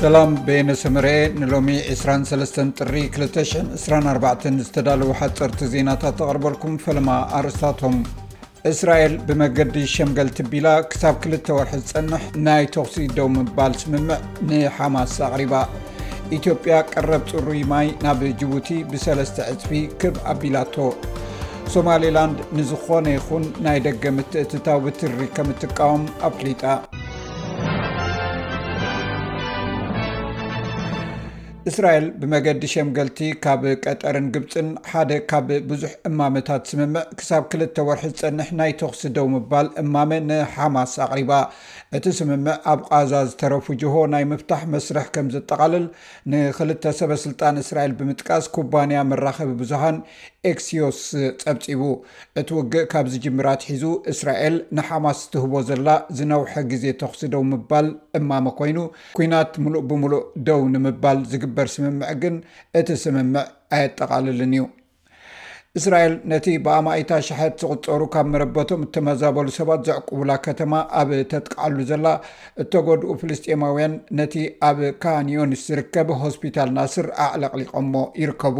ሰላም በየነ ሰመረ እየ ንሎሚ 23 ጥሪ 224 ዝተዳለዉ ሓፀርቲ ዜናታት ተቕርበልኩም ፈለማ ኣርስታቶም እስራኤል ብመገዲ ሸምገል ትቢላ ክሳብ ክልተ ወርሒ ዝፀንሕ ናይ ተኽሲ ደው ምባል ስምምዕ ንሓማስ ኣቕሪባ ኢትዮጵያ ቀረብ ፅሩይ ማይ ናብ ጅቡቲ ብሰለስተ ዕፅፊ ክብ ኣቢላቶ ሶማሌላንድ ንዝኾነ ይኹን ናይ ደገ ምትእትታው ብትሪ ከም እትቃወም ኣፍሊጣ እስራኤል ብመገዲ ሸምገልቲ ካብ ቀጠርን ግብፅን ሓደ ካብ ብዙሕ እማመታት ስምምዕ ክሳብ ክልተ ወርሒ ዝፀንሕ ናይ ተኽሲ ደው ምባል እማመ ንሓማስ ኣቕሪባ እቲ ስምምዕ ኣብ ቓዛ ዝተረፉ ጅሆ ናይ ምፍታሕ መስርሕ ከም ዘጠቓልል ንክልተ ሰበስልጣን እስራኤል ብምጥቃስ ኩባንያ መራኸቢ ብዙሃን ኤክስዮስ ጸብጺቡ። እቲ ውግእ ካብ ዝጅምር ኣትሒዙ እስራኤል ንሓማስ ትህቦ ዘላ ዝነውሐ ግዜ ተዅሲ ደው ምባል እማመ ኰይኑ፣ ኲናት ምሉእ ብምሉእ ደው ንምባል ዝግበር ስምምዕ ግን እቲ ስምምዕ ኣየጠቓልልን እዩ። እስራኤል ነቲ ብኣማኢታ ሽሐት ዝቝጸሩ ካብ መረበቶም እተመዛበሉ ሰባት ዘዕቍቡላ ከተማ ኣብ እተጥቅዓሉ ዘላ፣ እተጐድኡ ፍልስጤማውያን ነቲ ኣብ ካን ዩኒስ ዝርከብ ሆስፒታል ናስር ኣዕለቕሊቖሞ ይርከቡ።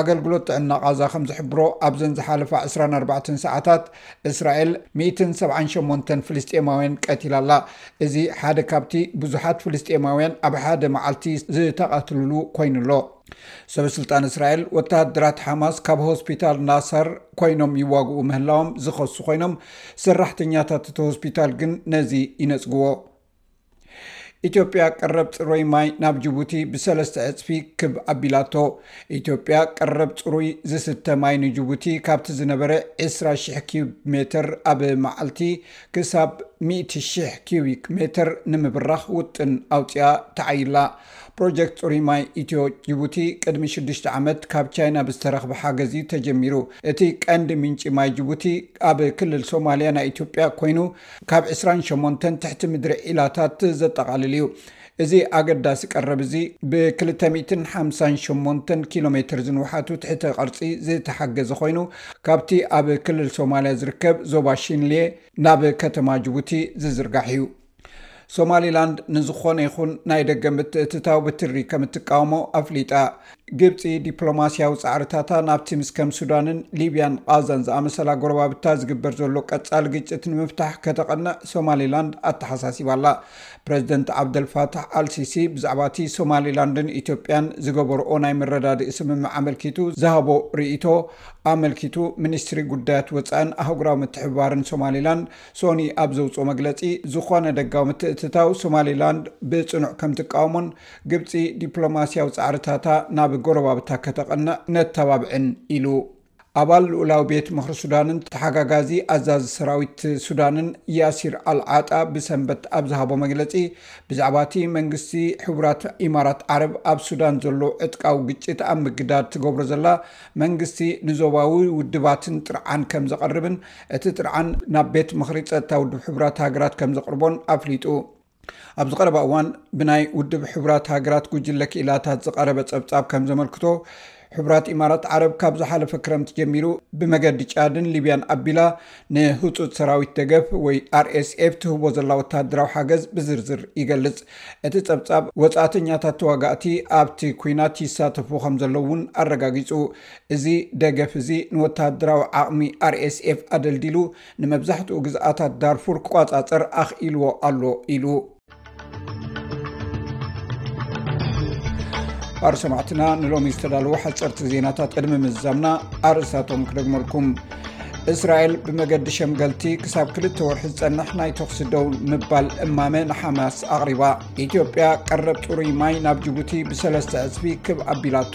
ኣገልግሎት ጥዕና ቓዛ ከም ዝሕብሮ ኣብዘን ዝሓለፋ ዕስራን ኣርባዕተን ሰዓታት እስራኤል ሚእትን ሰብዓን ሸሞንተን ፍልስጤማውያን ቀቲላ ኣላ። እዚ ሓደ ካብቲ ብዙሓት ፍልስጤማውያን ኣብ ሓደ መዓልቲ ዝተቐትልሉ ኮይኑ ኣሎ። ሰበስልጣን እስራኤል ወተሃደራት ሓማስ ካብ ሆስፒታል ናሰር ኮይኖም ይዋግኡ ምህላዎም ዝኸሱ ኮይኖም ሰራሕተኛታት እቲ ሆስፒታል ግን ነዚ ይነጽግዎ። ኢትዮጵያ ቀረብ ፅሩይ ማይ ናብ ጅቡቲ ብሰለስተ ዕፅፊ ክብ ኣቢላቶ ኢትዮጵያ ቀረብ ፅሩይ ዝስተ ማይ ንጅቡቲ ካብቲ ዝነበረ ዕስራ ሽሕ ኪዩብ ሜትር ኣብ መዓልቲ ክሳብ ሚእቲ ሽሕ ኪዩቢክ ሜትር ንምብራኽ ውጥን ኣውፂኣ ተዓይላ። ፕሮጀክት ፅሩይ ማይ ኢትዮ ጂቡቲ ቅድሚ ሽዱሽተ ዓመት ካብ ቻይና ብዝተረኽበ ሓገዝ እዩ ተጀሚሩ። እቲ ቀንዲ ምንጪ ማይ ጂቡቲ ኣብ ክልል ሶማሊያ ናይ ኢትዮጵያ ኮይኑ ካብ ዕስራን ሸሞንተን ትሕቲ ምድሪ ዒላታት ዘጠቓልል እዩ። እዚ ኣገዳሲ ቀረብ እዚ ብ ክልተ ሚእትን ሓምሳን ሸሞንተን ኪሎ ሜትር ዝንውሓቱ ትሕተ ቐርፂ ዝተሓገዘ ኮይኑ ካብቲ ኣብ ክልል ሶማሊያ ዝርከብ ዞባ ሺንልየ ናብ ከተማ ጂቡቲ ዝዝርጋሕ እዩ። ሶማሊላንድ ንዝኾነ ይኹን ናይ ደገ ምትእትታው ብትሪ ከም እትቃወሞ ኣፍሊጣ። ግብፂ ዲፕሎማስያዊ ፃዕርታታ ናብቲ ምስ ከም ሱዳንን ሊብያን ቓዛን ዝኣመሰላ ጎረባብታ ዝግበር ዘሎ ቀፃሊ ግጭት ንምፍታሕ ከተቐንዕ ሶማሊላንድ ኣተሓሳሲባ ኣላ። ፕረዚደንት ዓብደልፋታሕ ኣልሲሲ ብዛዕባ እቲ ሶማሊላንድን ኢትዮጵያን ዝገበርኦ ናይ መረዳድኢ ስምምዕ ኣመልኪቱ ዝሃቦ ርእይቶ ኣመልኪቱ ሚኒስትሪ ጉዳያት ወፃእን ኣህጉራዊ ምትሕብባርን ሶማሊላንድ ሶኒ ኣብ ዘውጽኦ መግለጺ፣ ዝኾነ ደጋዊ ምትእትታው ሶማሊላንድ ብጽኑዕ ከምትቃወሞን ግብጺ ዲፕሎማስያዊ ጻዕርታታ ናብ ጎረባብታ ከተቕንዕ ነተባብዕን ኢሉ። ኣባል ልኡላዊ ቤት ምኽሪ ሱዳንን ተሓጋጋዚ ኣዛዚ ሰራዊት ሱዳንን ያሲር ኣል ዓጣ ብሰንበት ኣብ ዝሃቦ መግለጺ ብዛዕባ እቲ መንግስቲ ሕቡራት ኢማራት ዓረብ ኣብ ሱዳን ዘሎ ዕጥቃዊ ግጭት ኣብ ምግዳድ ትገብሮ ዘላ መንግስቲ ንዞባዊ ውድባትን ጥርዓን ከም ዘቐርብን እቲ ጥርዓን ናብ ቤት ምኽሪ ፀጥታ ውድብ ሕቡራት ሃገራት ከምዘቕርቦን ኣፍሊጡ። ኣብዚ ቀረባ እዋን ብናይ ውድብ ሕቡራት ሃገራት ጉጅለ ክኢላታት ዝቐረበ ፀብፃብ ከምዘመልክቶ ሕቡራት ኢማራት ዓረብ ካብ ዝሓለፈ ክረምቲ ጀሚሩ ብመገዲ ጫድን ሊብያን ኣቢላ ንህፁፅ ሰራዊት ደገፍ ወይ RSF ትህቦ ዘላ ወተሃደራዊ ሓገዝ ብዝርዝር ይገልፅ። እቲ ፀብፃብ ወፃእተኛታት ተዋጋእቲ ኣብቲ ኲናት ይሳተፉ ከምዘለዉ እውን ኣረጋጊፁ። እዚ ደገፍ እዚ ንወተሃደራዊ ዓቕሚ ኣርኤስኤፍ ኣደልዲሉ ንመብዛሕትኡ ግዝኣታት ዳርፉር ክቋጻጸር ኣኽኢልዎ ኣሎ ኢሉ። ኣር ሰማዕትና ንሎሚ ዝተዳለዉ ሓፀርቲ ዜናታት ቅድሚ ምዛምና ኣርእስታቶም ክደግመልኩም እስራኤል ብመገዲ ሸምገልቲ ክሳብ ክልተ ወርሒ ዝፀንሕ ናይ ተኽሲ ደው ምባል እማመ ንሓማስ ኣቕሪባ ኢትዮጵያ ቀረብ ፅሩይ ማይ ናብ ጅቡቲ ብሰለስተ ዕፅፊ ክብ ኣቢላቶ